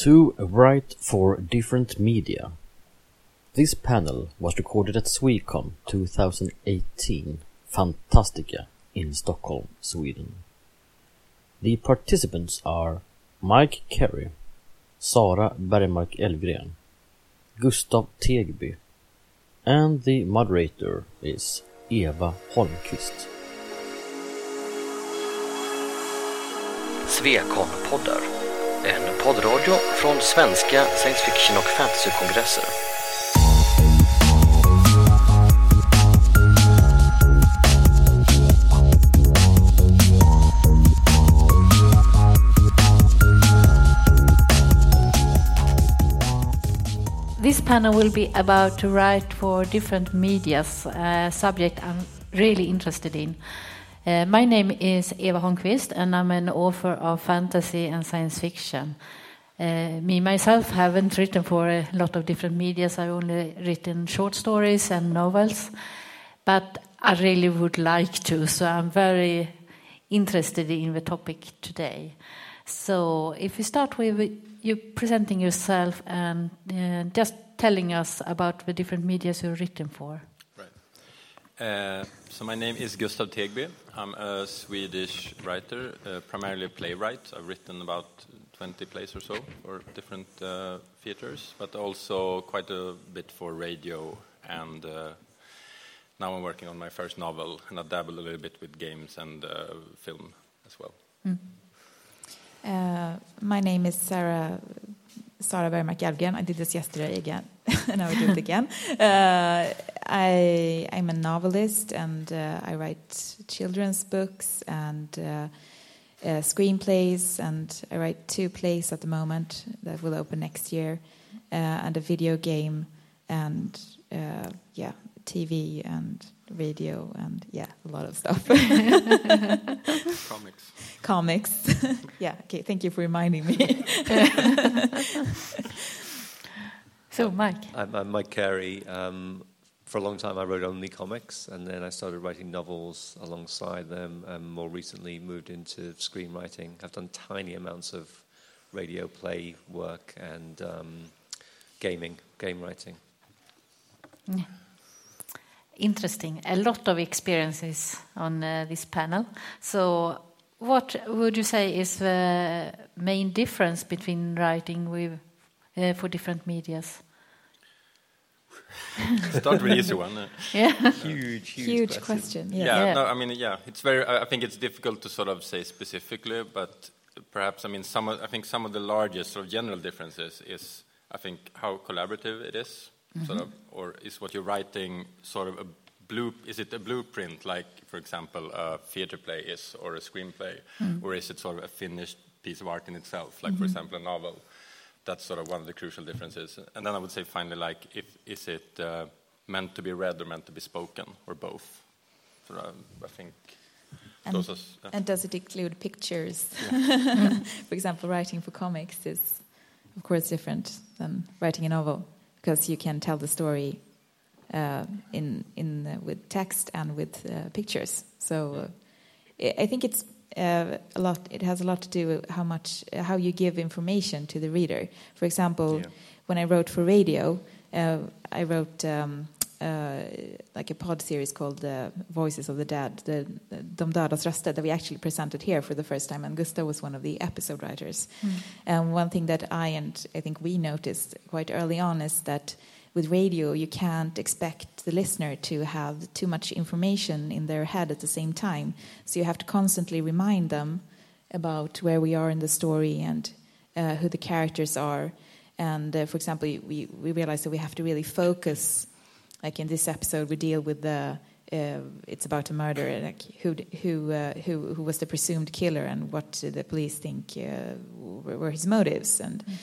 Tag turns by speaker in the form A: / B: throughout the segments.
A: To write for different media. This panel was recorded at Swecom 2018 Fantastica in Stockholm, Sweden. The participants are Mike Carey, Sara Bergmark Elgren, Gustav Tegby, and the moderator is Eva Holmqvist.
B: Svekon-poddar. En poddradio från svenska science fiction och fantasykongresser.
C: This panel will be about to write for different medias, uh, subject I'm really interested in. Uh, my name is Eva Holmqvist, and I'm an author of fantasy and science fiction. Uh, me myself haven't written for a lot of different medias. I've only written short stories and novels, but I really would like to. So I'm very interested in the topic today. So if we start with you presenting yourself and uh, just telling us about the different medias you've written for.
D: Uh, so my name is Gustav Tegby. I'm a Swedish writer, uh, primarily a playwright. I've written about 20 plays or so for different uh, theaters, but also quite a bit for radio. And uh, now I'm working on my first novel, and I dabble a little bit with games and uh, film as well.
E: Mm. My name is Sarah Sarah Bergmark Elfgren. I did this yesterday again, and I will do it again. Uh, I, am a novelist, and uh, I write children's books and uh, uh, screenplays, and I write two plays at the moment that will open next year, uh, and a video game, and yeah, TV and radio and yeah, a lot of stuff.
D: Comics.
E: Comics. yeah, okay, thank you for reminding me.
C: so, Mike.
F: I'm, I'm Mike Carey. Um, for a long time, I wrote only comics, and then I started writing novels alongside them, and more recently moved into screenwriting. I've done tiny amounts of radio play work and um, gaming, game writing.
C: Interesting. A lot of experiences on uh, this panel. So, what would you say is the main difference between writing with uh, for different medias?
D: Start with easy one. Uh,
C: yeah.
F: Huge, huge,
E: huge
F: question.
E: question.
D: Yeah.
E: Yeah.
D: yeah. No, I mean, yeah. It's very. I think it's difficult to sort of say specifically, but perhaps I mean some. Of, I think some of the largest sort of general differences is I think how collaborative it is mm-hmm. sort of, or is what you're writing sort of a blue? Is it a blueprint, like for example, a theater play is, or a screenplay, mm. or is it sort of a finished piece of art in itself, like mm-hmm. for example a novel? That's sort of one of the crucial differences. And then I would say finally, like, if is it uh, meant to be read or meant to be spoken, or both? So uh, I think.
E: And,
D: are, uh,
E: and, does it include pictures? Yeah. for example, writing for comics is, of course, different than writing a novel because you can tell the story uh, in in uh, with text and with uh, pictures. So I think it's uh, a lot. It has a lot to do with how much uh, how you give information to the reader. For example, yeah. when I wrote for radio, uh, I wrote. Um, like a pod series called uh, Voices of the Dead, the, the De Dödas Röster, that we actually presented here for the first time, and Gustav was one of the episode writers. Mm. And one thing that I and I think we noticed quite early on is that with radio, you can't expect the listener to have too much information in their head at the same time. So you have to constantly remind them about where we are in the story and uh, who the characters are. And uh, for example, we, we realize that we have to really focus. Like in this episode, we deal with the uh, it's about a murder, like who who uh, who who was the presumed killer and what the police think uh, were his motives and. Mm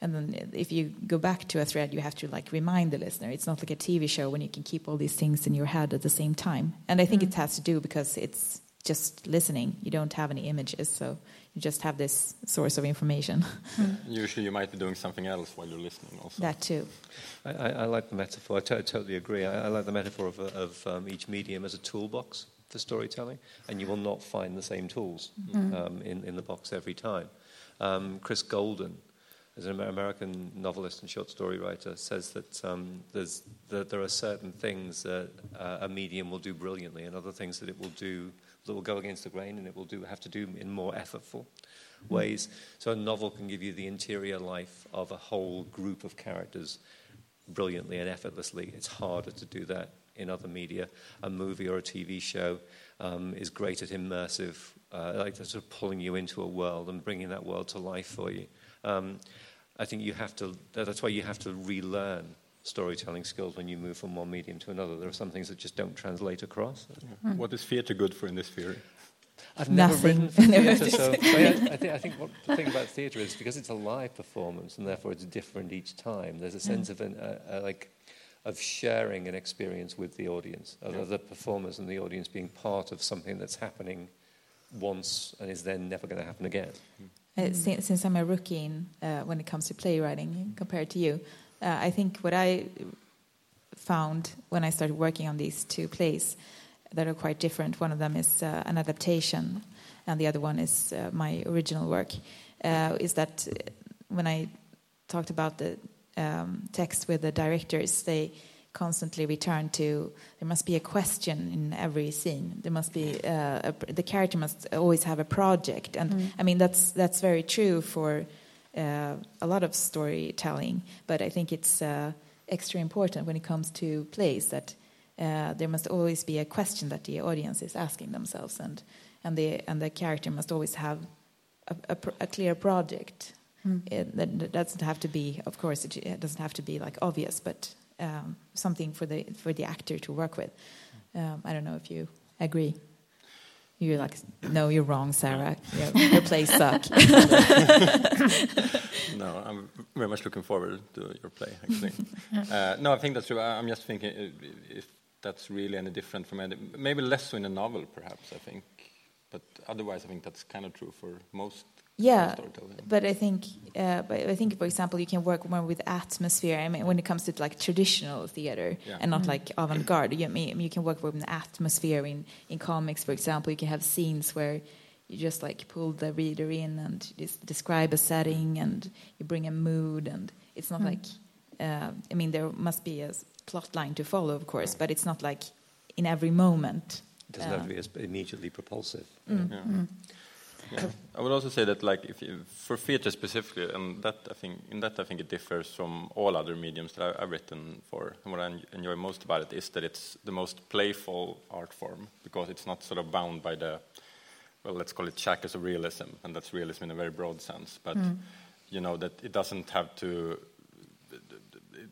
E: and then if you go back to a thread you have to like remind the listener. It's not like a tv show when you can keep all these things in your head at the same time. And i think mm. it has to do because it's just listening. You don't have any images so you just have this source of information.
D: Mm. usually you might be doing something else while you're listening also.
E: That too.
F: I, I, I like the metaphor. I, totally agree. I, I, like the metaphor of, of um, each medium as a toolbox for storytelling and you will not find the same tools mm. um, in, in the box every time. Um, chris golden there's an American novelist and short story writer says that um, there's that there are certain things that uh, a medium will do brilliantly, and other things that it will do that will go against the grain, and it will do have to do in more effortful ways. So a novel can give you the interior life of a whole group of characters brilliantly and effortlessly. It's harder to do that in other media. A movie or a TV show um, is great at immersive, uh, like sort of pulling you into a world and bringing that world to life for you. Um, I think you have to. That's why you have to relearn storytelling skills when you move from one medium to another. There are some things that just don't translate across.
D: What is theatre good for in this theory?
F: I've never
E: Nothing.
F: written for theatre, so so I, I, think, I think what the thing about theatre is because it's a live performance and therefore it's different each time. There's a sense of an, uh, uh, like of sharing an experience with the audience, of of the performers and the audience being part of something that's happening once and is then never going to happen again.
E: Uh, since, since I'm a rookie in, uh, when it comes to playwriting compared to you, uh, I think what I found when I started working on these two plays that are quite different. One of them is uh, an adaptation, and the other one is uh, my original work. Uh, is that when I talked about the um, text with the directors, they constantly return to there must be a question in every scene. There must be uh, a, the character must always have a project, and I mean that's that's very true for uh, a lot of storytelling. But I think it's uh, extra important when it comes to plays that uh, there must always be a question that the audience is asking themselves, and and the and the character must always have a, a, a clear project. It, that that doesn't have to be, of course, it, it doesn't have to be like obvious, but um, something for the for the actor to work with. Um, I don't know if you agree. You're like, no, you're wrong, Sarah. Your, your plays suck.
D: No, I'm very much looking forward to your play, actually. uh, no, I think that's true. I- I'm just thinking uh, if that's really any different from any, maybe less so in a novel, perhaps, I think. But otherwise, I think that's kind of true for most
E: Yeah, but I think, uh, but I think, for example, you can work more with atmosphere. I mean, when it comes to like traditional theater
D: Yeah.
E: and not mm-hmm. like avant-garde, you, I mean, you can work with an atmosphere in in comics, for example. You can have scenes where you just like pull the reader in and just describe a setting and you bring a mood, and it's not mm. like, uh, I mean, there must be a plot line to follow, of course, mm. but it's not like in every moment.
F: It doesn't have to uh, be immediately propulsive. Mm.
D: Yeah. Yeah. I would also say that, like, if you, for theatre specifically, and that I think in that I think it differs from all other mediums that I, I've written for. And what I enjoy most about it is that it's the most playful art form because it's not sort of bound by the, well, let's call it shackles of realism, and that's realism in a very broad sense. But mm. you know that it doesn't have to.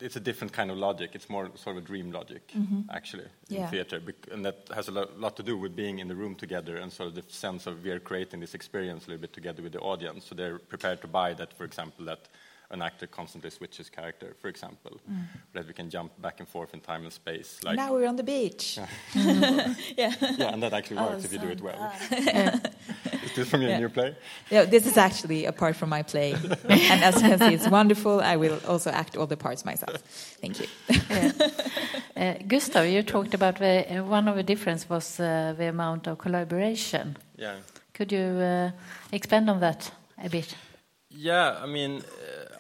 D: It's a different kind of logic. It's more sort of a dream logic, mm-hmm. actually, in
E: Yeah.
D: theatre, and that has a lot to do with being in the room together and sort of the sense of we are creating this experience a little bit together with the audience. So they're prepared to buy that, for example, that an actor constantly switches character, for example, that we can jump back and forth in time and space. Like,
E: now we're on the beach.
D: yeah, and that actually works if you do it well. Is this from your new play?
E: Yeah, this is actually a part from my play, and as you can see, it's wonderful. I will also act all the parts myself. Thank you.
C: Uh, Gustav, you talked about the, uh, one of the difference was uh, the amount of collaboration.
D: Yeah.
C: Could you uh, expand on that a bit?
D: Yeah, I mean, uh, I-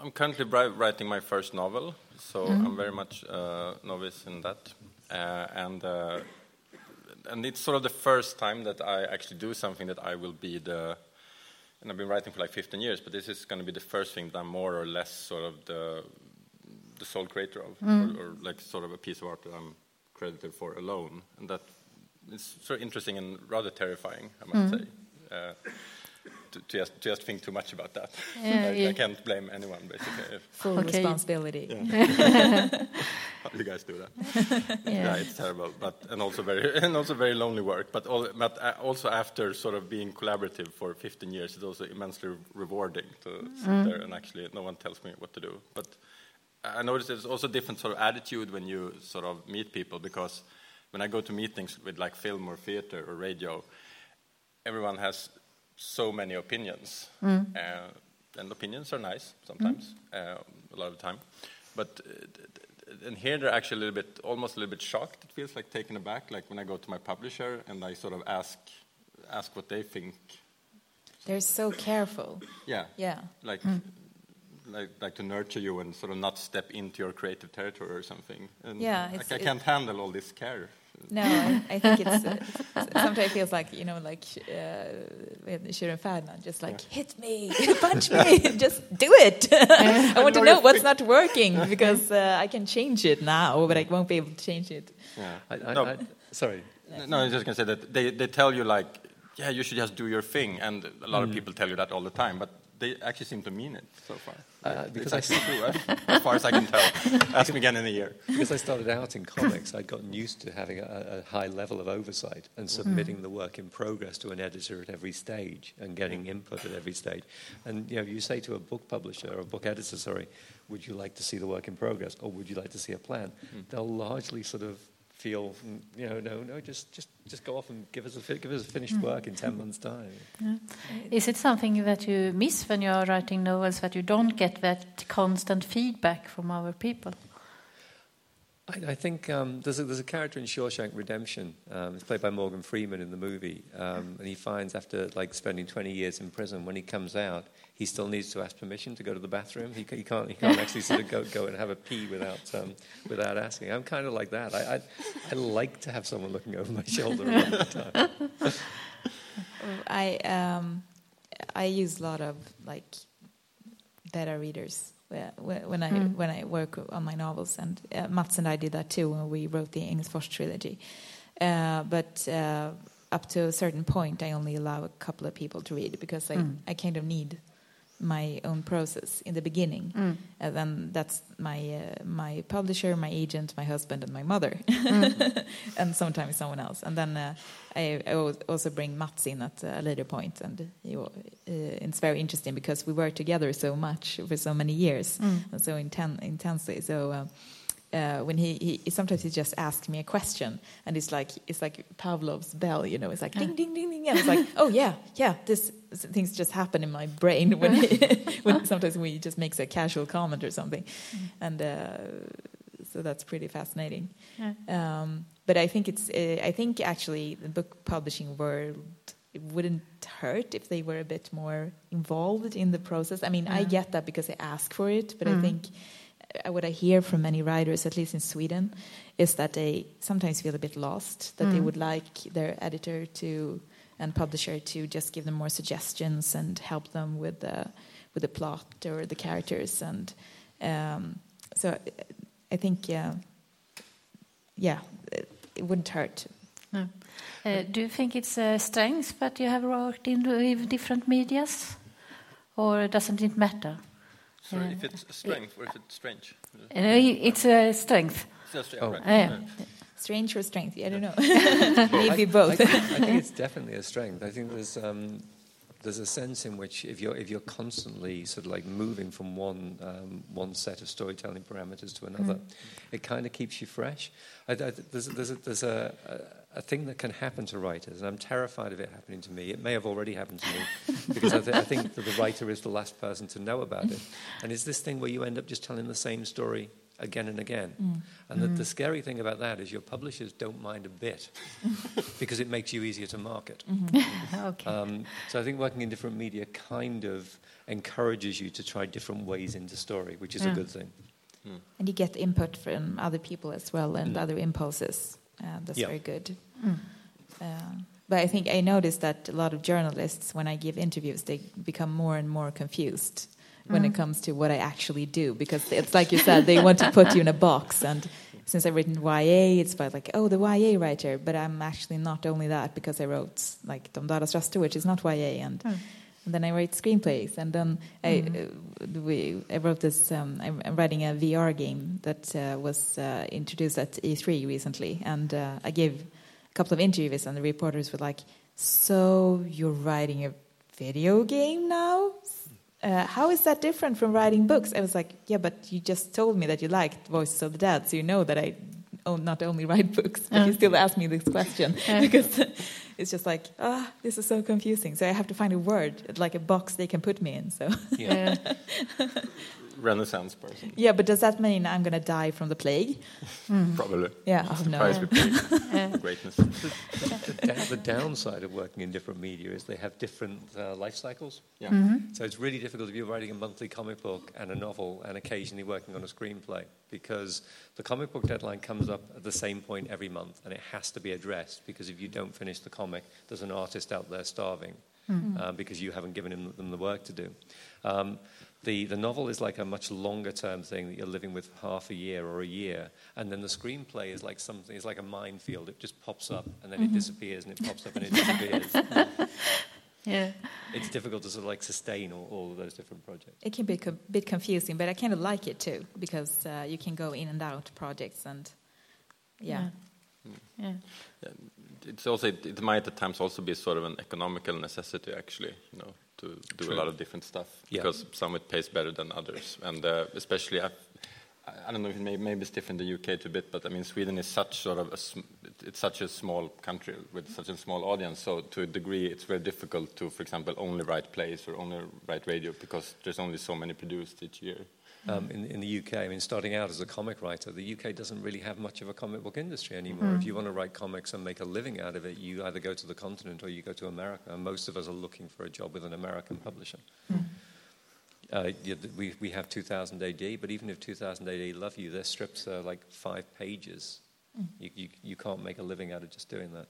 D: I'm currently writing my first novel, so I'm very much uh, novice in that, uh, and uh, and it's sort of the first time that I actually do something that I will be the. And I've been writing for like 15 years, but this is going to be the first thing that I'm more or less sort of the the sole creator of, or, or like sort of a piece of art that I'm credited for alone, and that is sort of interesting and rather terrifying, I must say. To, to, just, to just think too much about that.
C: Yeah,
D: I,
C: yeah.
D: I can't blame anyone, basically. If,
E: Full
C: Okay.
E: responsibility.
D: how you guys do that? yeah. it's terrible, but and also very and also very lonely work. But all, but uh, also after sort of being collaborative for 15 years, it's also immensely rewarding to sit there and actually no one tells me what to do. But I noticed there's also a different sort of attitude when you sort of meet people because when I go to meetings with like film or theater or radio, everyone has so many opinions, uh, and opinions are nice sometimes, uh, a lot of the time. But uh, and here they're actually a little bit, almost a little bit shocked. It feels like taken aback, like when I go to my publisher and I sort of ask, ask what they think.
E: They're so careful.
D: Yeah,
E: Yeah.
D: like like, like to nurture you and sort of not step into your creative territory or something. And
E: Yeah,
D: I,
E: it's-
D: I can't handle all this care.
E: No, I, I think it's uh, sometimes it feels like you know, like uh, Shirin Ferdinand, just like hit me, punch me, just do it. I want to know what's not working because uh, I can change it now, but I won't be able to change it.
D: Yeah.
F: I, I,
D: no,
F: I, sorry.
D: no, I was just going to say that they, they tell you, like, yeah, you should just do your thing. And a lot of people tell you that all the time, but they actually seem to mean it so far.
F: Uh,
D: It's
F: because I
D: actually true, as, far as I can tell. Ask me again in a year.
F: Because I started out in comics, I'd gotten used to having a, a high level of oversight and mm-hmm. submitting the work in progress to an editor at every stage and getting mm-hmm. input at every stage. And you know, you say to a book publisher or a book editor, sorry, would you like to see the work in progress or would you like to see a plan? Mm-hmm. They'll largely sort of feel, you know, no, no, just just just go off and give us a fi- give us a finished hmm. work in ten months' time.
C: Is it something that you miss when you're writing novels that you don't get that constant feedback from our people?
F: I, I think um, there's, a, there's a character in Shawshank Redemption. Um, it's played by Morgan Freeman in the movie, um, and he finds after like spending 20 years in prison, when he comes out, he still needs to ask permission to go to the bathroom. He, he can't he can't actually sort of go, go and have a pee without um, without asking. I'm kind of like that. I, I I like to have someone looking over my shoulder all the time.
E: I um, I use a lot of like beta readers when I when I work on my novels, and uh, Mats and I did that too when we wrote the Engelsfors trilogy. Uh, but uh, up to a certain point, I only allow a couple of people to read because I, I kind of need my own process in the beginning, and then that's my uh, my publisher, my agent, my husband, and my mother, and sometimes someone else. And then uh, I, I also bring Mats in at a later point, and uh, it's very interesting because we work together so much for so many years and so inten- intensely. So. Uh, when he, he sometimes he just asks me a question and it's like it's like Pavlov's bell, you know. It's like ding ding ding ding, and it's like oh yeah yeah this things just happen in my brain when he, when sometimes when he just makes a casual comment or something, and uh, so that's pretty fascinating. Um, but I think it's uh, I think actually the book publishing world it wouldn't hurt if they were a bit more involved in the process. I mean, I get that because they ask for it, but I think uh, what I hear from many writers, at least in Sweden, is that they sometimes feel a bit lost. That they would like their editor to and publisher to just give them more suggestions and help them with the with the plot or the characters. And um, so, I think, uh, yeah, it, it wouldn't hurt.
C: No. Uh, do you think it's a strength that you have worked in with different medias, or doesn't it matter?
D: So if it's strength or if it's strange?
C: Uh, it's a strength.
D: It's just, yeah,
F: Oh.
D: right.
C: Yeah.
E: Strange or strength? I don't know. Maybe both.
F: I, I think it's definitely a strength. I think there's um, there's a sense in which if you're if you're constantly sort of like moving from one um, one set of storytelling parameters to another, it kind of keeps you fresh. I, I, there's there's a, there's a, a, a thing that can happen to writers, and I'm terrified of it happening to me. It may have already happened to me because I, th- I think that the writer is the last person to know about it, and it's this thing where you end up just telling the same story again and again. And the, the scary thing about that is your publishers don't mind a bit because it makes you easier to market.
C: okay.
F: Um, so I think working in different media kind of encourages you to try different ways into story, which is a good thing.
E: And you get input from other people as well and
F: Mm.
E: other impulses. Uh, that's
F: Yeah.
E: very good. Uh, but I think I noticed that a lot of journalists, when I give interviews, they become more and more confused when it comes to what I actually do because it's like you said, they want to put you in a box. And since I've written YA, it's about like, oh, the YA writer, but I'm actually not only that because I wrote like Dom Röster, which is not YA, and and then I write screenplays, and then I uh, we I wrote this. Um, I'm, I'm writing a VR game that uh, was uh, introduced at E3 recently, and uh, I gave a couple of interviews, and the reporters were like, "So you're writing a video game now? Uh, how is that different from writing books?" I was like, "Yeah, but you just told me that you liked Voices of the Dead, so you know that I." Oh, not only write books, but you still ask me this question because it's just like, ah, this is so confusing. So I have to find a word, like a box they can put me in. So
C: Yeah.
D: Renaissance person,
E: Yeah, but does that mean I'm going to die from the plague?
D: probably.
E: Yeah, oh no.
D: Surprised with people. greatness.
F: the, da- the downside of working in different media is they have different uh, life cycles.
D: Yeah.
F: So it's really difficult if you're writing a monthly comic book and a novel and occasionally working on a screenplay because the comic book deadline comes up at the same point every month and it has to be addressed because if you don't finish the comic, there's an artist out there starving uh, because you haven't given him, them the work to do. Um, the, the novel is like a much longer term thing that you're living with half a year or a year, and then the screenplay is like something, it's like a minefield. It just pops up and then it disappears and it pops up and it disappears.
C: Yeah.
F: it's difficult to sort of like sustain all, all of those different projects.
E: It can be a co- bit confusing, but I kind of like it too because uh, you can go in and out projects and yeah.
C: Yeah.
D: It's also it, it might at times also be sort of an economical necessity actually, you know, to do
F: True.
D: a lot of different stuff
F: Yeah.
D: because some it pays better than others, and uh, especially I, I don't know if it may, maybe it's different in the UK too a bit, but I mean Sweden is such sort of a it's such a small country with such a small audience, so to a degree it's very difficult to, for example, only write plays or only write radio because there's only so many produced each year.
F: Um, in, in the UK, I mean, starting out as a comic writer, the UK doesn't really have much of a comic book industry anymore. If you want to write comics and make a living out of it, you either go to the continent or you go to America. And most of us are looking for a job with an American publisher. Uh, yeah, we, we have 2000 AD, but even if 2000 AD love you, their strips are like five pages. You, you, you can't make a living out of just doing that.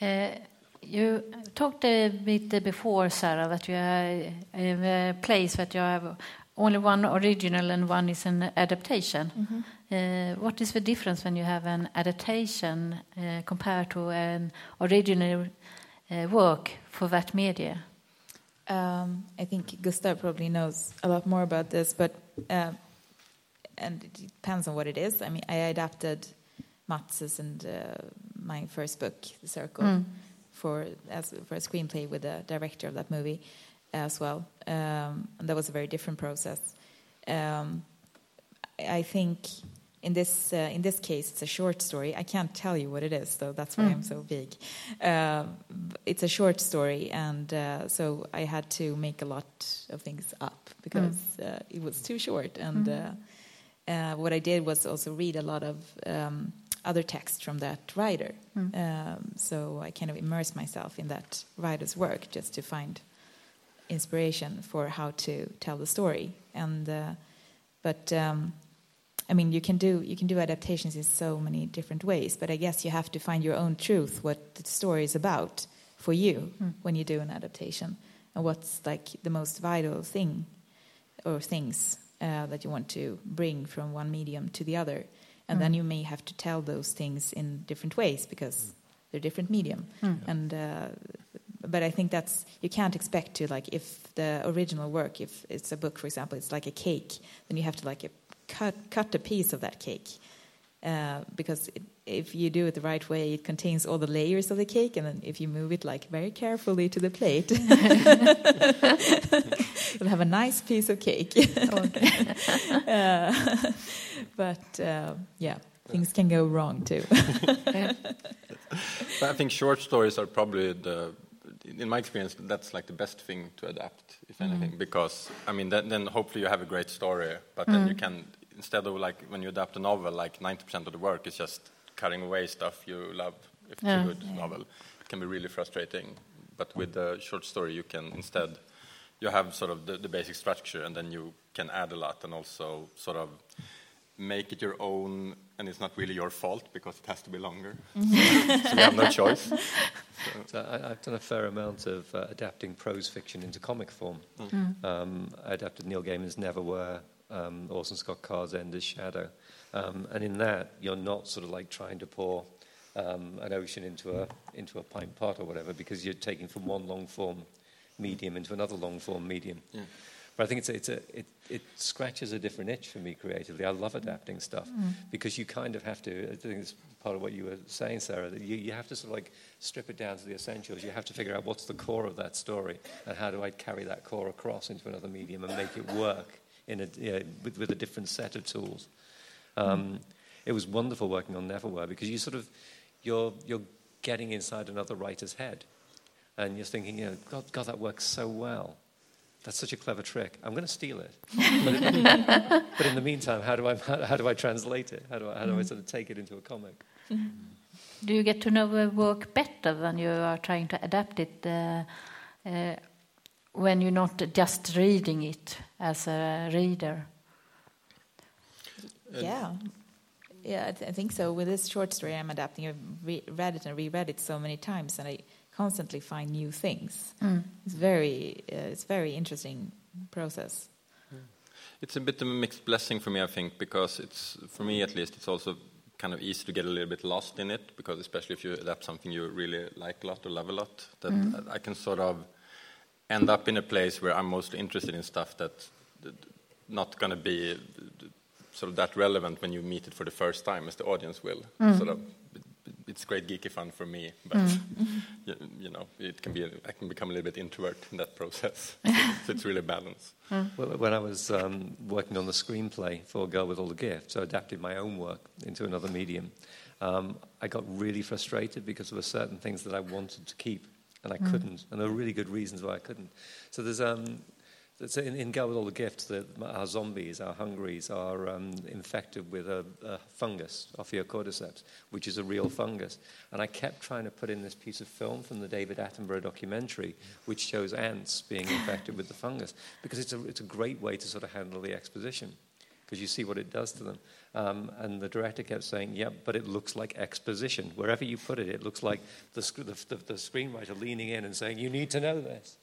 C: Uh, you talked a bit before, Sarah, that you have a place that you have only one original and one is an adaptation. Uh, what is the difference when you have an adaptation uh, compared to an original uh, work for that media?
E: Um, I think Gustav probably knows a lot more about this, but uh, and it depends on what it is. I mean, I adapted Mats's and uh, my first book, The Circle, for as for a screenplay with the director of that movie as well, um, and that was a very different process. Um, I think in this uh, in this case, it's a short story. I can't tell you what it is, so that's why I'm so big. Uh, it's a short story, and uh, so I had to make a lot of things up because uh, it was too short. And uh, uh, what I did was also read a lot of um, other text from that writer. Um, so I kind of immerse myself in that writer's work just to find inspiration for how to tell the story. And uh, but um, I mean, you can do you can do adaptations in so many different ways. But I guess you have to find your own truth, what the story is about for you when you do an adaptation, and what's like the most vital thing or things uh, that you want to bring from one medium to the other. And then you may have to tell those things in different ways because they're different medium. And uh, but I think that's you can't expect to like if the original work, if it's a book, for example, it's like a cake, then you have to like a, cut cut a piece of that cake. Uh, because it, if you do it the right way, it contains all the layers of the cake, and then if you move it like very carefully to the plate, you'll have a nice piece of cake. uh, but uh, yeah, things can go wrong too.
D: But I think short stories are probably the, in my experience, that's like the best thing to adapt, if anything, because I mean, then, then hopefully you have a great story, but then you can instead of like when you adapt a novel, like 90% of the work is just cutting away stuff you love. If it's
C: Yeah.
D: a good novel, it can be really frustrating. But with the short story, you can instead you have sort of the, the basic structure, and then you can add a lot, and also sort of make it your own, and it's not really your fault because it has to be longer. so you have no choice.
F: So I, I've done a fair amount of uh, adapting prose fiction into comic form. Um, I adapted Neil Gaiman's Neverwhere, um, Orson Scott Card's Ender's Shadow, um, and in that you're not sort of like trying to pour um, an ocean into a into a pint pot or whatever because you're taking from one long form medium into another long form medium.
D: Yeah.
F: But I think it's a, it's a, it, it scratches a different itch for me creatively. I love adapting stuff because you kind of have to, I think it's part of what you were saying, Sarah, that you, you have to sort of like strip it down to the essentials. You have to figure out what's the core of that story and how do I carry that core across into another medium and make it work in a, you know, with, with a different set of tools. Um, It was wonderful working on Neverwhere because you sort of, you're, you're getting inside another writer's head and you're thinking, you know, God, God, that works so well. That's such a clever trick. I'm going to steal it. but, it, but in the meantime, how do I how do I translate it? How do I how do I sort of take it into a comic?
C: Do you get to know the work better when you are trying to adapt it? Uh, uh, when you're not just reading it as a reader.
E: Yeah. Yeah, I, th- I think so. With this short story I'm adapting, I've re- read it and reread it so many times, and I constantly find new things. Mm. It's very, uh, it's very interesting process. Mm.
D: It's a bit of a mixed blessing for me, I think, because it's for me at least. It's also kind of easy to get a little bit lost in it because, especially if you adapt something you really like a lot or love a lot, that mm. I can sort of end up in a place where I'm mostly interested in stuff that's not going to be sort of that relevant when you meet it for the first time as the audience will. Sort of, it's great geeky fun for me, but you, you know, it can be. I can become a little bit introvert in that process. so it's really balance.
F: Well, when I was um, working on the screenplay for Girl with All the Gifts, so adapted my own work into another medium, um, I got really frustrated because there were certain things that I wanted to keep and I couldn't, and there were really good reasons why I couldn't. So there's um, so in, in Girl with All the Gifts, the, our zombies, our hungries, are um, infected with a, a fungus, Ophiocordyceps, which is a real fungus. And I kept trying to put in this piece of film from the David Attenborough documentary, which shows ants being infected with the fungus, because it's a, it's a great way to sort of handle the exposition, because you see what it does to them. Um, and the director kept saying, "Yeah, but it looks like exposition. Wherever you put it, it looks like the, sc- the, the, the screenwriter leaning in and saying, "You need to know this."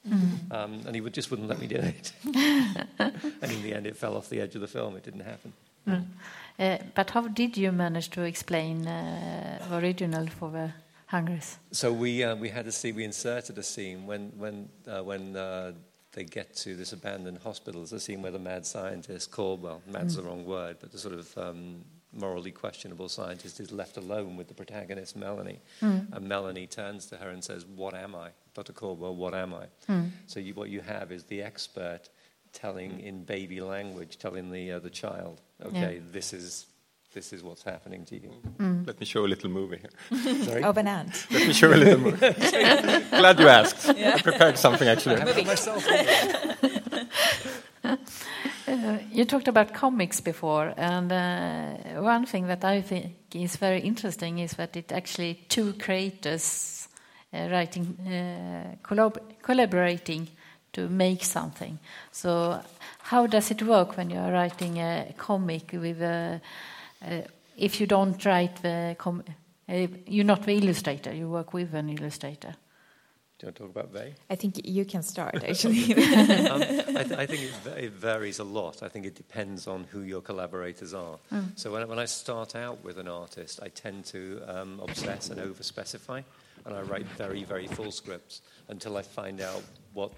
F: Um, and he would, just wouldn't let me do it. and in the end, it fell off the edge of the film. It didn't happen.
C: Uh, but how did you manage to explain uh, original for the Hungries?
F: So we uh, we had a scene. We inserted a scene when when uh, when uh, they get to this abandoned hospital. There's a scene where the mad scientist, called well, mad's the wrong word, but the sort of um, morally questionable scientist is left alone with the protagonist Melanie, and Melanie turns to her and says, "What am I, Dr. Caldwell? What am I?" So you, what you have is the expert telling in baby language, telling the uh, the child, "Okay, this is." This is what's happening to you.
D: Let me show a little movie here.
F: Sorry?
E: Of an ant.
D: Let me show a little movie. Glad you asked. I prepared something actually.
C: Uh, you talked about comics before, and uh, one thing that I think is very interesting is that it actually two creators uh, writing, uh, collab- collaborating to make something. So, how does it work when you are writing a comic with a, uh, if you don't write the com- uh, you're not the illustrator, you work with an illustrator.
F: Do you want to talk about they?
E: I think you can start, actually.
F: um, I, th- I think it, it varies a lot. I think it depends on who your collaborators are. So when, I- when I start out with an artist, I tend to um, obsess and over-specify, and I write very, very full scripts until I find out what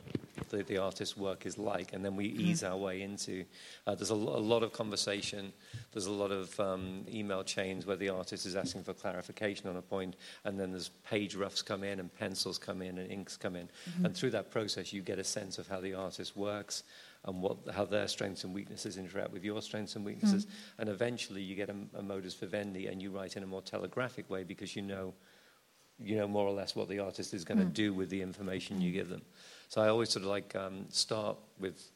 F: the, the artist's work is like, and then we ease our way into. Uh, there's a, lo- a lot of conversation. There's a lot of um, email chains where the artist is asking for clarification on a point, and then there's page roughs come in, and pencils come in, and inks come in, and through that process, you get a sense of how the artist works and what, how their strengths and weaknesses interact with your strengths and weaknesses. And eventually you get a, a modus vivendi and you write in a more telegraphic way because you know, you know more or less what the artist is going to do with the information you give them. So I always sort of like um, start with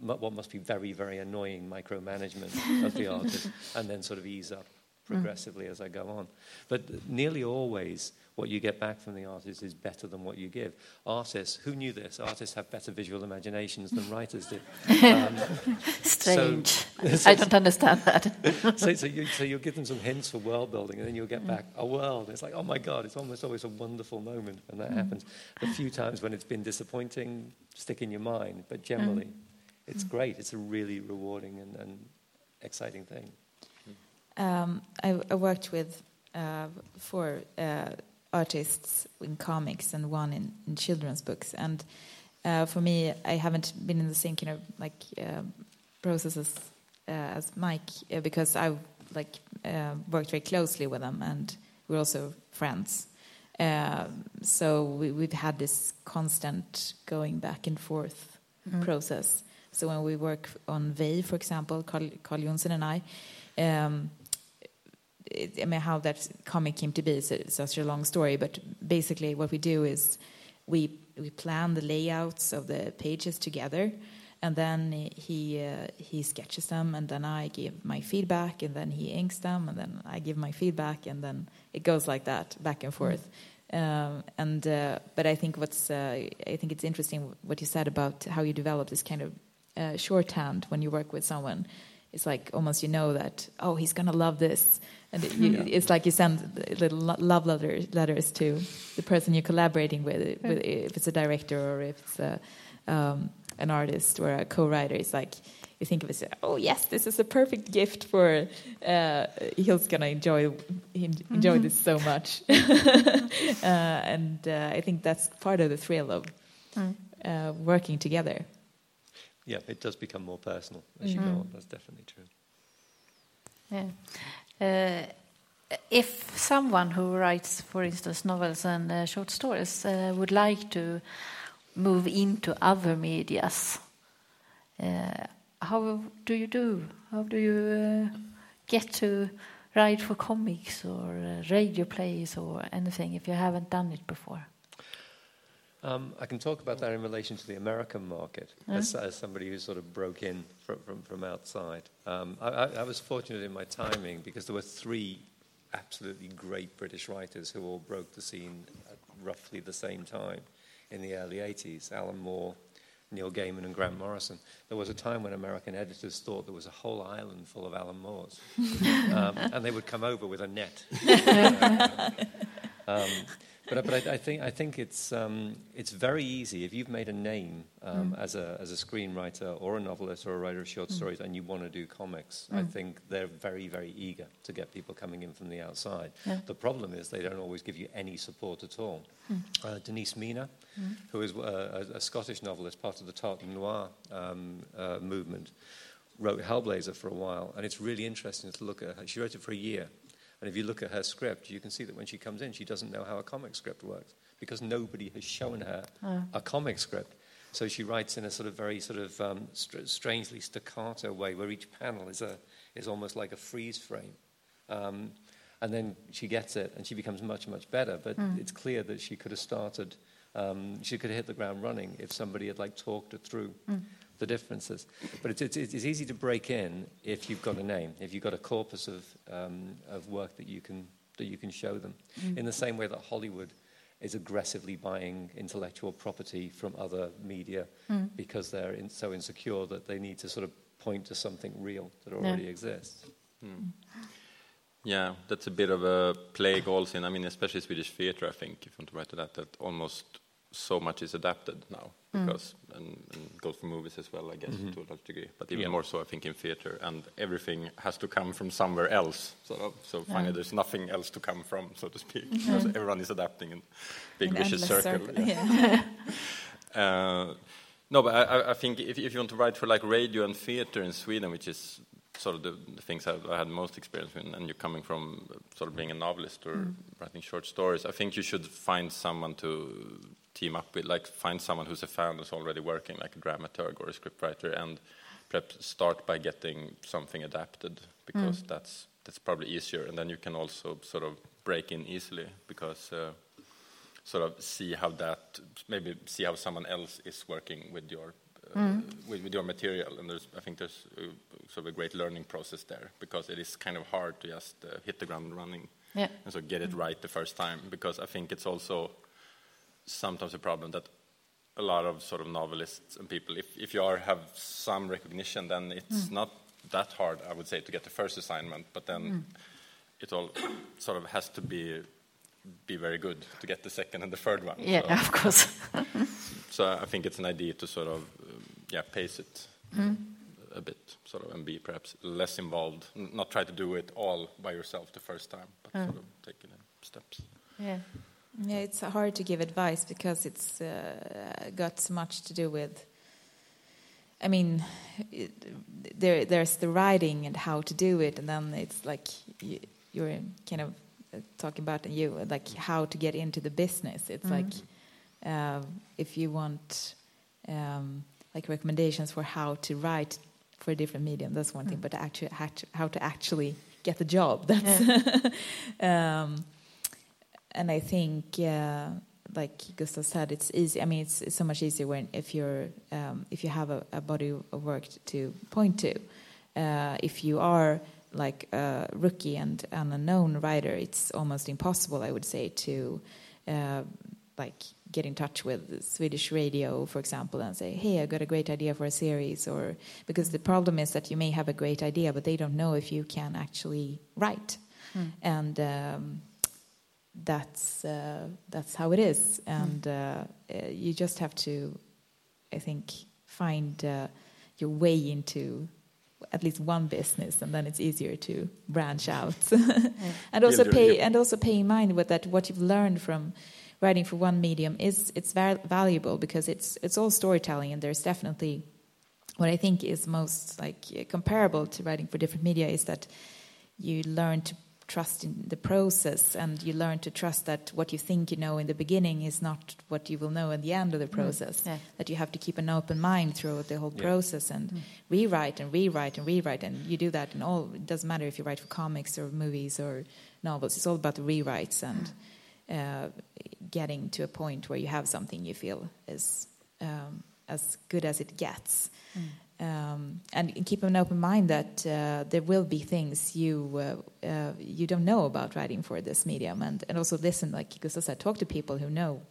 F: mu- what must be very, very annoying micromanagement of the artist and then sort of ease up progressively as I go on. But nearly always, what you get back from the artist is better than what you give. Artists, who knew this? Artists have better visual imaginations than writers do. Um,
C: Strange. I don't understand that.
F: so, so, you, so you'll give them some hints for world building, and then you'll get back a world. It's like, oh my God, it's almost always a wonderful moment when that happens. A few times when it's been disappointing, stick in your mind, but generally, it's great. It's a really rewarding and, and exciting thing.
E: Um, I, I worked with uh, four uh, artists in comics and one in, in children's books. And uh, for me, I haven't been in the same kind of like uh, processes uh, as Mike uh, because I like uh, worked very closely with them, and we're also friends. Uh, so we, we've had this constant going back and forth process. So when we work on Vei, for example, Karl, Karl Johnsson and I, um, it, I mean, how that comic came to be is such a long story, but basically what we do is we we plan the layouts of the pages together, and then he uh, he sketches them, and then I give my feedback, and then he inks them, and then I give my feedback, and then it goes like that back and forth. Um, and uh, but I think what's uh, I think it's interesting what you said about how you develop this kind of uh, shorthand when you work with someone. It's like almost you know that oh he's gonna love this, and it, you, it's like you send little love letters letters to the person you're collaborating with, with if it's a director or if it's a, um, an artist or a co-writer. It's like you think of it, as oh yes, this is a perfect gift for. Uh, he's gonna enjoy enjoy this so much, uh, and uh, I think that's part of the thrill of uh, working together.
F: Yeah, it does become more personal as you go on. That's definitely true.
C: Yeah. Uh, if someone who writes, for instance, novels and uh, short stories uh, would like to move into other medias, uh, how do you do? How do you uh, get to write for comics or uh, radio plays or anything if you haven't done it before?
F: Um, I can talk about that in relation to the American market as, as somebody who sort of broke in from, from, from outside. Um, I, I, I was fortunate in my timing because there were three absolutely great British writers who all broke the scene at roughly the same time in the early 80s Alan Moore, Neil Gaiman, and Grant Morrison. There was a time when American editors thought there was a whole island full of Alan Moores, um, and they would come over with a net. um, but but I, I, think I think it's um, it's very easy if you've made a name um, mm. as a as a screenwriter or a novelist or a writer of short mm. stories and you want to do comics. Mm. I think they're very very eager to get people coming in from the outside. Yeah. The problem is they don't always give you any support at all. Mm. Uh, Denise Mina, mm. who is uh, a, a, Scottish novelist, part of the Tartan Noir um, uh, movement, wrote Hellblazer for a while, and it's really interesting to look at her. She wrote it for a year. And if you look at her script, you can see that when she comes in, she doesn't know how a comic script works because nobody has shown her oh. a comic script. So she writes in a sort of very sort of um, st- strangely staccato way, where each panel is a is almost like a freeze frame. Um, and then she gets it, and she becomes much much better. But mm. it's clear that she could have started. Um, she could have hit the ground running if somebody had like talked her through. Mm the differences. But it's, it's, it's, easy to break in if you've got a name, if you've got a corpus of, um, of work that you can, that you can show them. Mm. In the same way that Hollywood is aggressively buying intellectual property from other media mm. because they're in, so insecure that they need to sort of point to something real that already yeah. exists. Mm.
D: Yeah, that's a bit of a plague also in, I mean, especially Swedish theatre, I think, if you want to write to that, that almost so much is adapted now mm. because mm. and, and, goes for movies as well, I guess, mm-hmm. to a large degree. But even yeah. more so, I think, in theater, and everything has to come from somewhere else. Sort of. So finally, yeah. there's nothing else to come from, so to speak, mm-hmm. because everyone is adapting in big An vicious circle. circle. Yeah. uh, no, but I, I think if, if, you want to write for like radio and theater in Sweden, which is sort of the, the things I've, I had most experience with, and you're coming from sort of being a novelist or mm. writing short stories, I think you should find someone to team up with, like find someone who's a fan who's already working, like a dramaturg or a scriptwriter, and perhaps start by getting something adapted because mm. that's that's probably easier, and then you can also sort of break in easily because uh, sort of see how that maybe see how someone else is working with your uh, mm. with, with, your material, and there's I think there's a, sort of a great learning process there because it is kind of hard to just uh, hit the ground running yeah. and so get it mm. right the first time because I think it's also sometimes a problem that a lot of sort of novelists and people, if, if you are have some recognition, then it's mm. not that hard, I would say, to get the first assignment, but then mm. it all sort of has to be be very good to get the second and the third one.
C: Yeah, so, of course.
D: so I think it's an idea to sort of um, yeah pace it mm. a bit, sort of, and be perhaps less involved. not try to do it all by yourself the first time, but mm. sort of taking steps.
C: Yeah.
E: Yeah, it's hard to give advice because it's uh, got so much to do with. I mean, it, there there's the writing and how to do it, and then it's like you, are kind of uh, talking about you like how to get into the business. It's mm. like uh, if you want um, like recommendations for how to write for a different medium, that's one mm. thing. But actually, how to actually get the job, that's. Yeah. um, and I think uh, like Gustav said, it's easy. I mean, it's, it's so much easier when if you're um, if you have a, a body of work to point to. Uh, if you are like a rookie and, an unknown writer, it's almost impossible, I would say, to uh, like get in touch with Swedish radio, for example, and say, "Hey, I got a great idea for a series," or because the problem is that you may have a great idea, but they don't know if you can actually write,
C: Mm.
E: and um, that's uh, that's how it is, and uh, uh, you just have to, I think, find uh, your way into at least one business, and then it's easier to branch out, and also pay and also pay in mind with that what you've learned from writing for one medium is it's val- valuable because it's it's all storytelling, and there's definitely what I think is most like comparable to writing for different media is that you learn to trust in the process and you learn to trust that what you think you know in the beginning is not what you will know in the end of the process
C: Yeah.
E: that you have to keep an open mind throughout the whole
F: Yeah.
E: process and rewrite and rewrite and rewrite and you do that in all it doesn't matter if you write for comics or movies or novels it's all about the rewrites and uh, getting to a point where you have something you feel is um, as good as it gets um, and keep an open mind that uh, there will be things you uh, uh, you don't know about writing for this medium, and, and also listen, like Gustav said, talk to people who know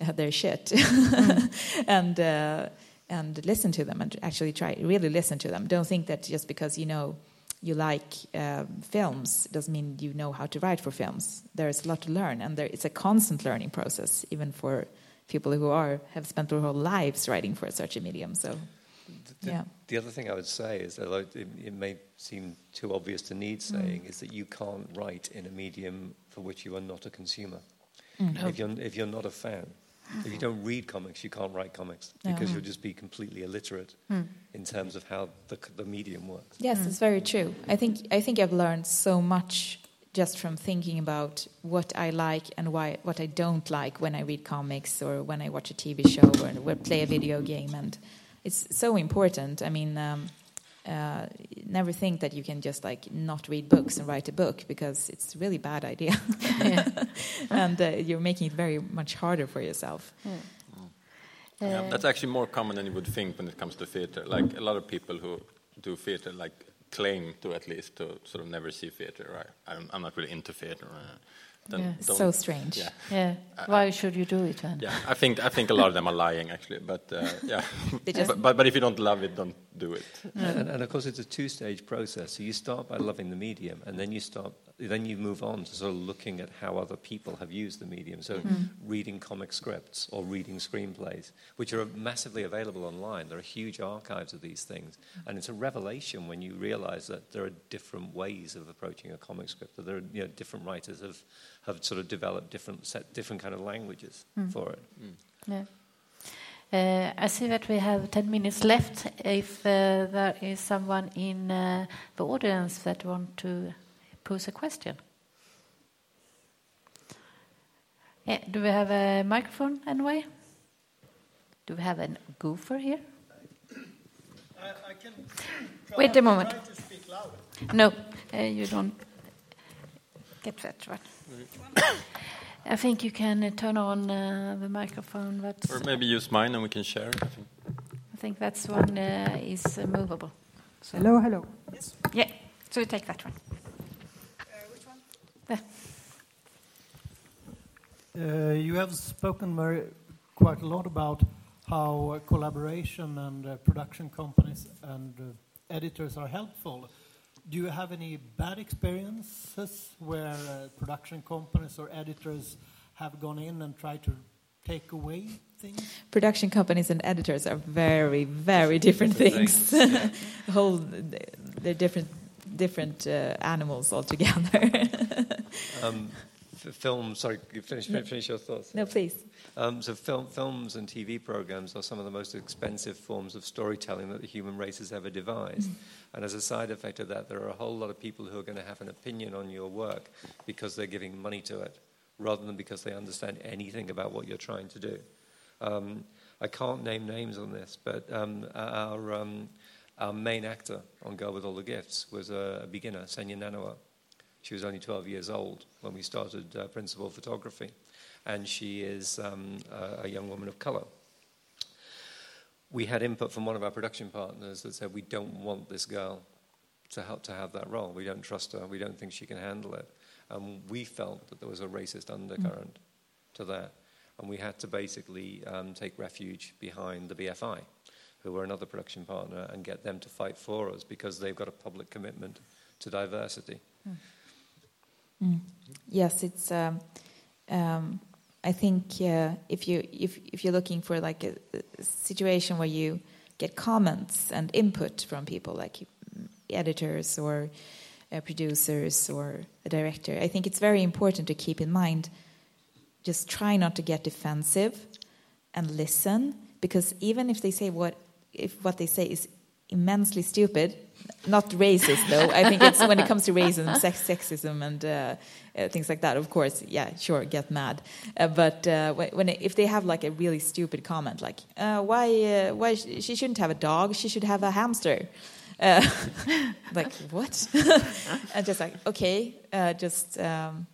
E: uh, their shit, and uh, and listen to them, and actually try really listen to them. Don't think that just because you know you like um, films doesn't mean you know how to write for films. There is a lot to learn, and there, it's a constant learning process, even for people who are have spent their whole lives writing for such a medium. So.
F: The,
E: Yeah.
F: the other thing I would say is that like, it, it may seem too obvious to need
E: Mm.
F: saying is that you can't write in a medium for which you are not a consumer.
E: Mm.
F: If you're if you're not a fan, if you don't read comics, you can't write comics because you'll just be completely illiterate
E: Mm.
F: in terms of how the the medium works.
E: Yes, it's very true. I think I think I've learned so much just from thinking about what I like and why what I don't like when I read comics or when I watch a TV show or, or play a video game, and it's so important. I mean. Um, uh, never think that you can just like not read books and write a book because it's a really bad idea, and uh, you're making it very much harder for yourself.
D: Yeah,
C: Uh,
D: that's actually more common than you would think when it comes to theater. Like a lot of people who do theater, like claim to at least to sort of never see theater. Right? I'm, I'm not really into theater. Uh, then
C: Yeah.
D: don't-
E: So strange.
D: Yeah,
C: Yeah. Why should you do it then?
D: yeah. I think I think a lot of them are lying actually, but uh, yeah. But, but but if you don't love it, don't do it.
F: And, and of course, it's a two-stage process. So you start by loving the medium, and then you start, then you move on to sort of looking at how other people have used the medium. So reading comic scripts or reading screenplays, which are massively available online. There are huge archives of these things, and it's a revelation when you realise that there are different ways of approaching a comic script. That there are you know, different writers have have sort of developed different set different kind of languages for it.
C: Yeah. Uh, I see that we have 10 minutes left. If uh, there is someone in uh, the audience that want to pose a question. Yeah, do we have a microphone anyway? Do we have a goofer here?
G: I, I can
C: Wait a moment.
G: try to speak louder.
C: No, uh, you don't get that one. I think you can uh, turn on uh, the microphone. That's,
D: Or maybe use mine and we can share. I think.
C: I think that's one uh, is uh, movable. So,
G: Hello, hello. Yes.
C: Yeah, so you take that one.
G: which one?
C: There.
G: Uh, you have spoken very, quite a lot about how uh, collaboration and uh, production companies and uh, editors are helpful. Do you have any bad experiences where uh, production companies or editors have gone in and tried to take away things?
E: production companies and editors are very, very different,
F: Different
E: things. Whole, they're different, different uh, animals altogether.
F: Um, f- film, sorry, you finish, finish your thoughts.
E: no, please.
F: Um, so film, films and TV programs are some of the most expensive forms of storytelling that the human race has ever devised. And as a side effect of that, there are a whole lot of people who are going to have an opinion on your work because they're giving money to it, rather than because they understand anything about what you're trying to do. Um, I can't name names on this, but um, our, um, our main actor on Girl with All the Gifts was a, a beginner, Sennia Nanua. She was only 12 years old when we started uh, principal photography. and she is um, a, a young woman of colour. We had input from one of our production partners that said we don't want this girl to help to have that role. We don't trust her. We don't think she can handle it. And we felt that there was a racist undercurrent mm. to that, and we had to basically um, take refuge behind the BFI, who were another production partner, and get them to fight for us because they've got a public commitment to diversity.
E: Mm. Mm. Yes, it's. Um, um, I think uh, if you if if you're looking for like a, a, situation where you get comments and input from people like editors or uh, producers or a director, I think it's very important to keep in mind. Just try not to get defensive and listen, because even if they say what if what they say is immensely stupid, not racist though. I think it's when it comes to racism, sex, sexism, and uh, uh, things like that. Of course, yeah, sure, get mad. Uh, but uh, when it, if they have like a really stupid comment, like uh, why uh, why sh she shouldn't have a dog, she should have a hamster. like what? and just like okay, just um,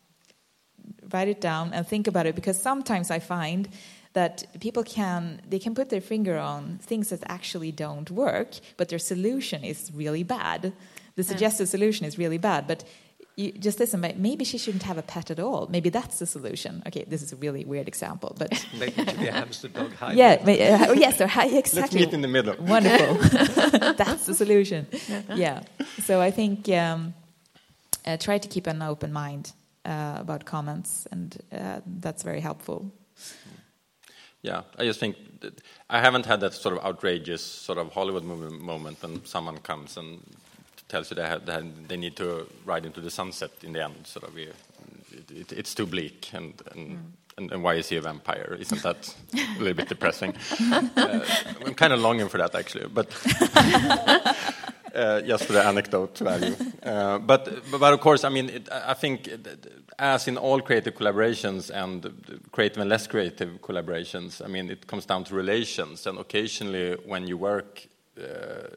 E: write it down and think about it because sometimes I find that people can they can put their finger on things that actually don't work, but their solution is really bad. The suggested solution is really bad, but you just listen. Maybe she shouldn't have a pet at all. Maybe that's the solution. Okay, this is a really weird example, but
F: maybe it should be a hamster dog hybrid.
E: Yeah, uh, oh, yes, or hi, exactly.
D: Let's meet in the middle.
E: Wonderful. that's the solution. Yeah. So I think um, uh, try to keep an open mind uh, about comments, and uh, that's very helpful.
D: Yeah, I just think I haven't had that sort of outrageous sort of Hollywood movie moment when someone comes and tells you they, have, they need to ride into the sunset in the end. Sort of, it, it, it's too bleak, and and, mm. and, and, why is he a vampire? Isn't that a little bit depressing? uh, I'm kind of longing for that actually, but uh, just for the anecdote value. Uh, but, but of course, I mean, it, I think as in all creative collaborations and creative and less creative collaborations, I mean, it comes down to relations. And occasionally, when you work uh,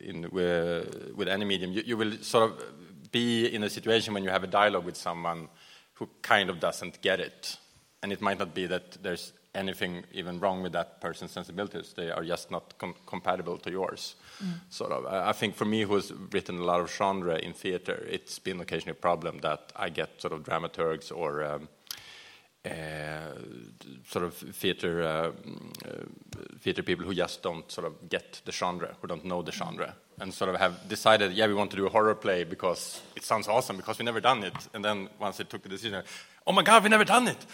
D: in, with, with, any medium, you, you will sort of be in a situation when you have a dialogue with someone who kind of doesn't get it. And it might not be that there's anything even wrong with that person's sensibilities. They are just not com compatible to yours. Mm. Sort of. I think for me, who's written a lot of genre in theater, it's been occasionally a problem that I get sort of dramaturgs or um, uh, sort of theater uh, theater people who just don't sort of get the genre, who don't know the mm. genre, and sort of have decided, yeah, we want to do a horror play because it sounds awesome because we never done it, and then once they took the decision, oh my god, we never done it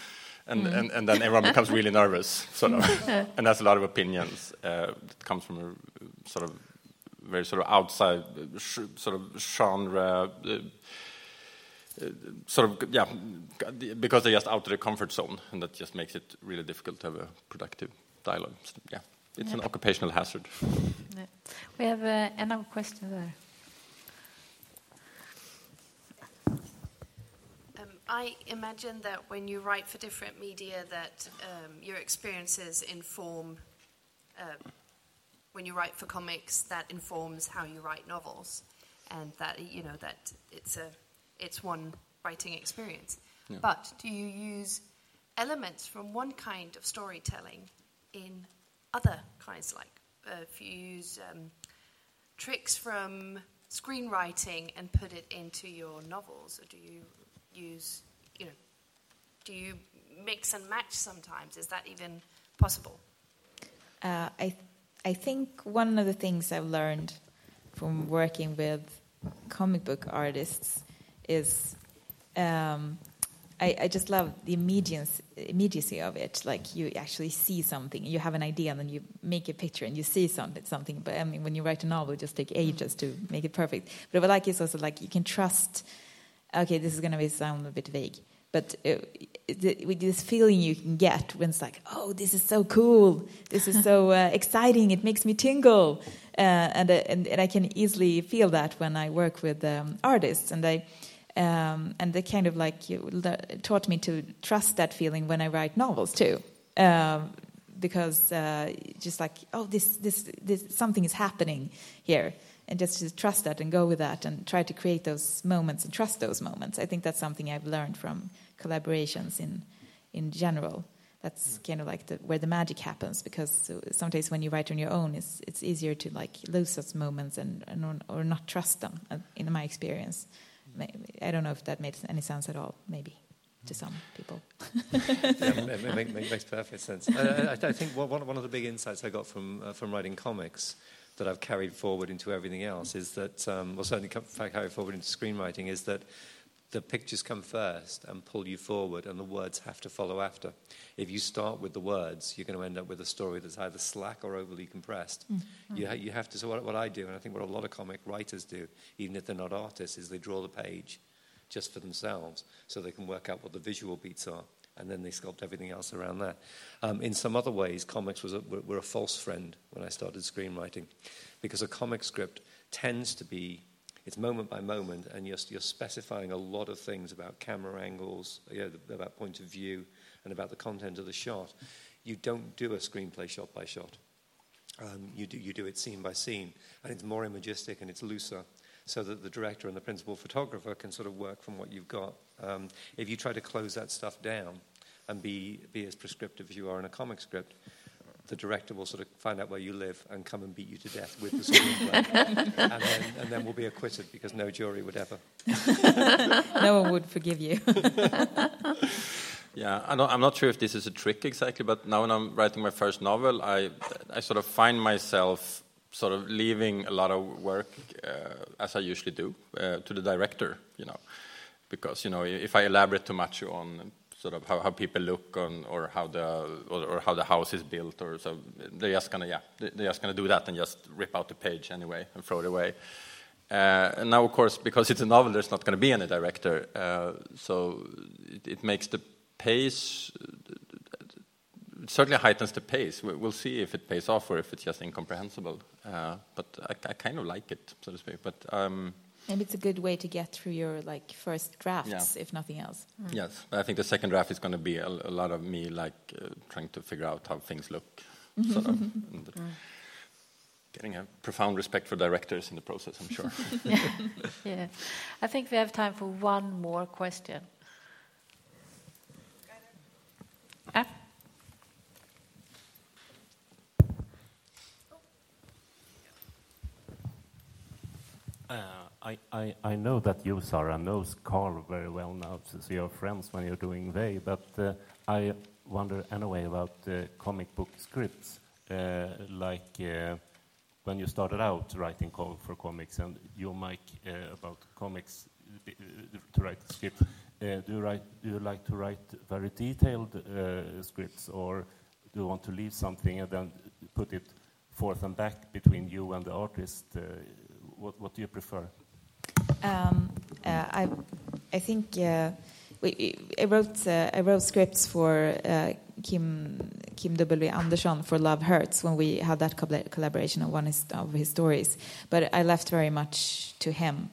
D: and, mm. and, and then everyone becomes really nervous, sort of, and has a lot of opinions. Uh, it comes from a sort of very sort of outside sort of genre. Uh, uh, sort of yeah, because they're just out of their comfort zone, and that just makes it really difficult to have a productive dialogue. So, yeah, it's an occupational hazard.
C: We have uh, another question there.
H: I imagine that when you write for different media, that um, your experiences inform. Uh, when you write for comics, that informs how you write novels, and that you know that it's a it's one writing experience. Yeah. But do you use elements from one kind of storytelling in other kinds, like uh, if you use um, tricks from screenwriting and put it into your novels, or do you use, you know, do you mix and match sometimes? Is that even possible?
E: Uh, I, I think one of the things I've learned from working with comic book artists is um, I, I, just love the immediacy, immediacy of it. Like you actually see something, you have an idea, and then you make a picture, and you see something. Something. But I mean, when you write a novel, it just takes ages to make it perfect. But what I like is also like you can trust okay, this is going to be sound a bit vague, but uh, with this feeling you can get when it's like, oh, this is so cool, this is so uh, exciting, it makes me tingle, uh, and, uh, and, and I can easily feel that when I work with um, artists, and I. Um, and they kind of like taught me to trust that feeling when I write novels too, um, because uh, just like oh this, this this something is happening here, and just to trust that and go with that and try to create those moments and trust those moments. I think that's something I've learned from collaborations in in general. That's kind of like the, where the magic happens because sometimes when you write on your own, it's it's easier to like lose those moments and, and or not trust them. uh, In my experience, I don't know if that makes any sense at all. Maybe to some people.
F: yeah, it, it, make, make, makes perfect sense. I, I, I think one, one of the big insights I got from uh, from writing comics that I've carried forward into everything else is that, um, well, certainly carried forward into screenwriting, is that the pictures come first and pull you forward, and the words have to follow after. If you start with the words, you're going to end up with a story that's either slack or overly compressed. Mm-hmm. You, ha- you have to. So what, what I do, and I think what a lot of comic writers do, even if they're not artists, is they draw the page just for themselves, so they can work out what the visual beats are, and then they sculpt everything else around that. Um, in some other ways, comics was a, were a false friend when I started screenwriting, because a comic script tends to be it's moment by moment, and you're, you're specifying a lot of things about camera angles, you know, about point of view, and about the content of the shot. You don't do a screenplay shot by shot. Um, you, do, you do it scene by scene, and it's more imagistic and it's looser, so that the director and the principal photographer can sort of work from what you've got. Um, if you try to close that stuff down and be, be as prescriptive as you are in a comic script, the director will sort of find out where you live and come and beat you to death with the screenplay. and, then, and then we'll be acquitted because no jury would ever.
E: no one would forgive you.
D: yeah, I'm not sure if this is a trick exactly, but now when I'm writing my first novel, I, I sort of find myself sort of leaving a lot of work, uh, as I usually do, uh, to the director, you know. Because, you know, if I elaborate too much on sort of how, how people look on or how the or, or, how the house is built or so they're just gonna yeah they're just gonna do that and just rip out the page anyway and throw it away. Uh, and now, of course, because it's a novel, there's not going to be any director, uh, so it, it, makes the pace. It certainly heightens the pace. We'll see if it pays off or if it's just incomprehensible. Uh, but I, I, kind of like it, so to speak. But um,
E: Maybe it's a good way to get through your like first drafts, yeah. if nothing else.
D: Mm. Yes, I think the second draft is going to be a, a lot of me like uh, trying to figure out how things look, sort of, and, mm. getting a profound respect for directors in the process. I'm sure.
C: yeah. yeah, I think we have time for one more question. Ah.
I: Uh, I, I, I know that you, Sara, knows Karl very well now, since you're friends when you're doing Vei, but uh, I wonder anyway about uh, comic book scripts, uh, like uh, when you started out writing for comics, and you, Mike, uh, about comics to write scripts. do, you write, do you like to write very detailed scripts, or do you want to leave something and then put it forth and back between you and the artist? what, what do you prefer?
E: Um, uh, I, I think uh, we, I wrote uh, I wrote scripts for Kim Kim W Andersson for Love Hurts when we had that collaboration on one of his stories, but I left very much to him.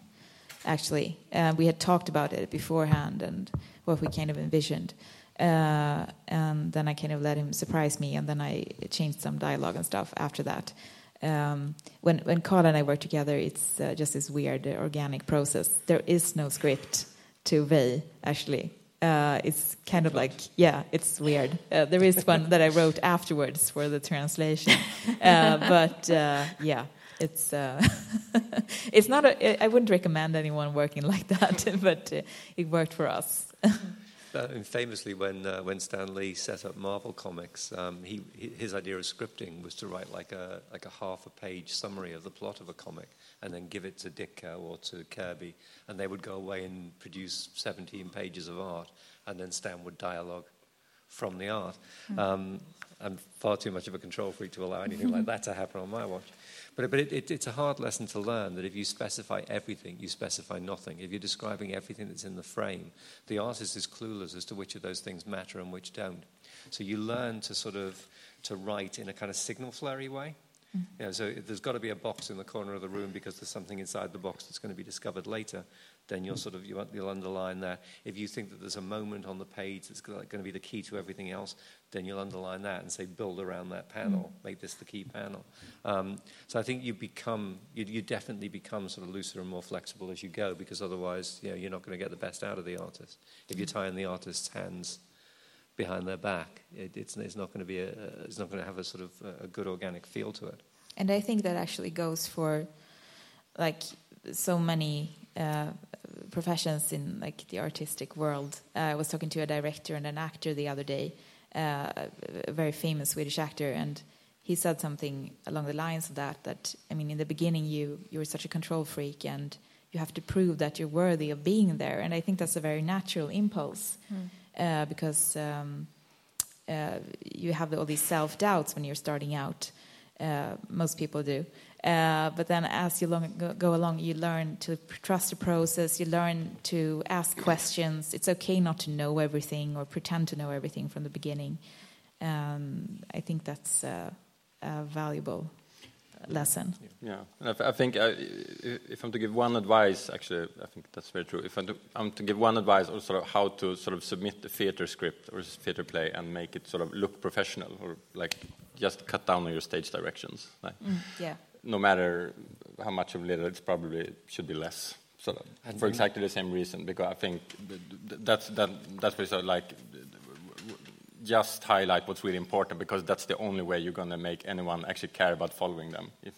E: Actually, we had talked about it beforehand and what we kind of envisioned. Uh, and then I kind of let him surprise me, and then I changed some dialogue and stuff after that um, when when Karl and I work together, it's uh, just this weird uh, organic process. There is no script to Vei actually. Uh, it's kind of like yeah, it's weird. Uh, there is one that I wrote afterwards for the translation, uh, but uh, yeah, it's it's not. I wouldn't recommend anyone working like that, but it worked for us.
F: Uh, famously, when uh, when Stan Lee set up Marvel Comics, um, he, his idea of scripting was to write like a like a half a page summary of the plot of a comic, and then give it to Ditko or to Kirby, and they would go away and produce 17 pages of art, and then Stan would dialogue from the art. Mm. Um, I'm far too much of a control freak to allow anything like that to happen on my watch. But, but it, it, it's a hard lesson to learn that if you specify everything, you specify nothing. If you're describing everything that's in the frame, the artist is clueless as to which of those things matter and which don't. So you learn to sort of to write in a kind of signal flurry way. Mm. You know, so there's got to be a box in the corner of the room because there's something inside the box that's going to be discovered later then you'll sort of you'll underline that. If you think that there's a moment on the page that's going to be the key to everything else, then you'll underline that and say build around that panel, mm. make this the key panel. Um, so I think you become you, you, definitely become sort of looser and more flexible as you go because otherwise you know, you're not going to get the best out of the artist if you're tying the artist's hands behind their back. It, it's, it's not going to be a, it's not going to have a sort of a good organic feel to it.
E: And I think that actually goes for like so many professions in like the artistic world. Uh, I was talking to a director and an actor the other day, uh, a very famous Swedish actor, and he said something along the lines of that. That I mean, in the beginning, you you were such a control freak, and you have to prove that you're worthy of being there. And I think that's a very natural impulse mm. because um, uh, you have all these self doubts when you're starting out. Uh, most people do. Uh, but then as you long, go, go, along, you learn to trust the process, you learn to ask questions. It's okay not to know everything or pretend to know everything from the beginning. Um, I think that's uh, valuable lesson.
D: Yeah, and I, think uh, if I'm to give one advice, actually, I think that's very true. If I'm to, I'm to, give one advice, or sort of how to sort of submit a theater script or a theater play and make it sort of look professional, or like just cut down on your stage directions. Like,
E: mm, yeah
D: no matter how much of little, it's probably should be less. So for exactly the same reason, because I think that's that that's what sort of like just highlight what's really important because that's the only way you're going to make anyone actually care about following them if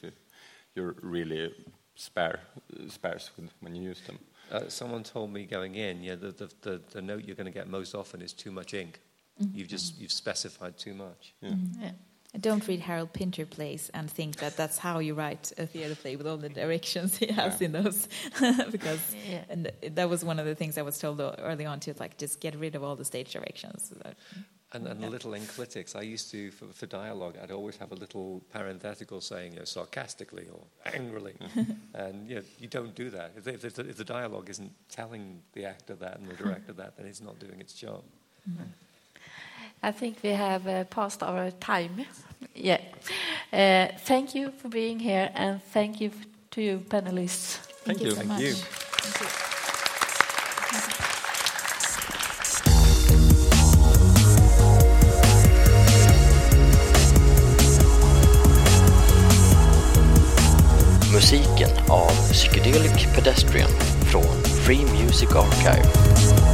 D: you're really spare sparse when you use them.
F: Uh, someone told me going in, yeah, the, the, the, the note you're going to get most often is too much ink. Mm -hmm. You've just you've specified too much.
E: Yeah. Mm -hmm. yeah. Don't read Harold Pinter plays and think that that's how you write a theater play with all the directions he has yeah. in those, because yeah. and that was one of the things I was told early on to like just get rid of all the stage directions.
F: And, and yeah. little enclitics. I used to, for, for, dialogue, I'd always have a little parenthetical saying, you know, sarcastically or angrily. and you, know, you don't do that. If, if, if, the, if, the, dialogue isn't telling the actor that and the director that, then it's not doing its job. Mm -hmm.
C: I think we have uh, passed our time. Yeah. Uh, thank you for being here, and thank you to you, panelists.
D: Thank, thank you.
C: you so
D: thank
C: much.
D: You.
C: Thank you.
B: Musiken av Psychedelic Pedestrian från Free Music Archive.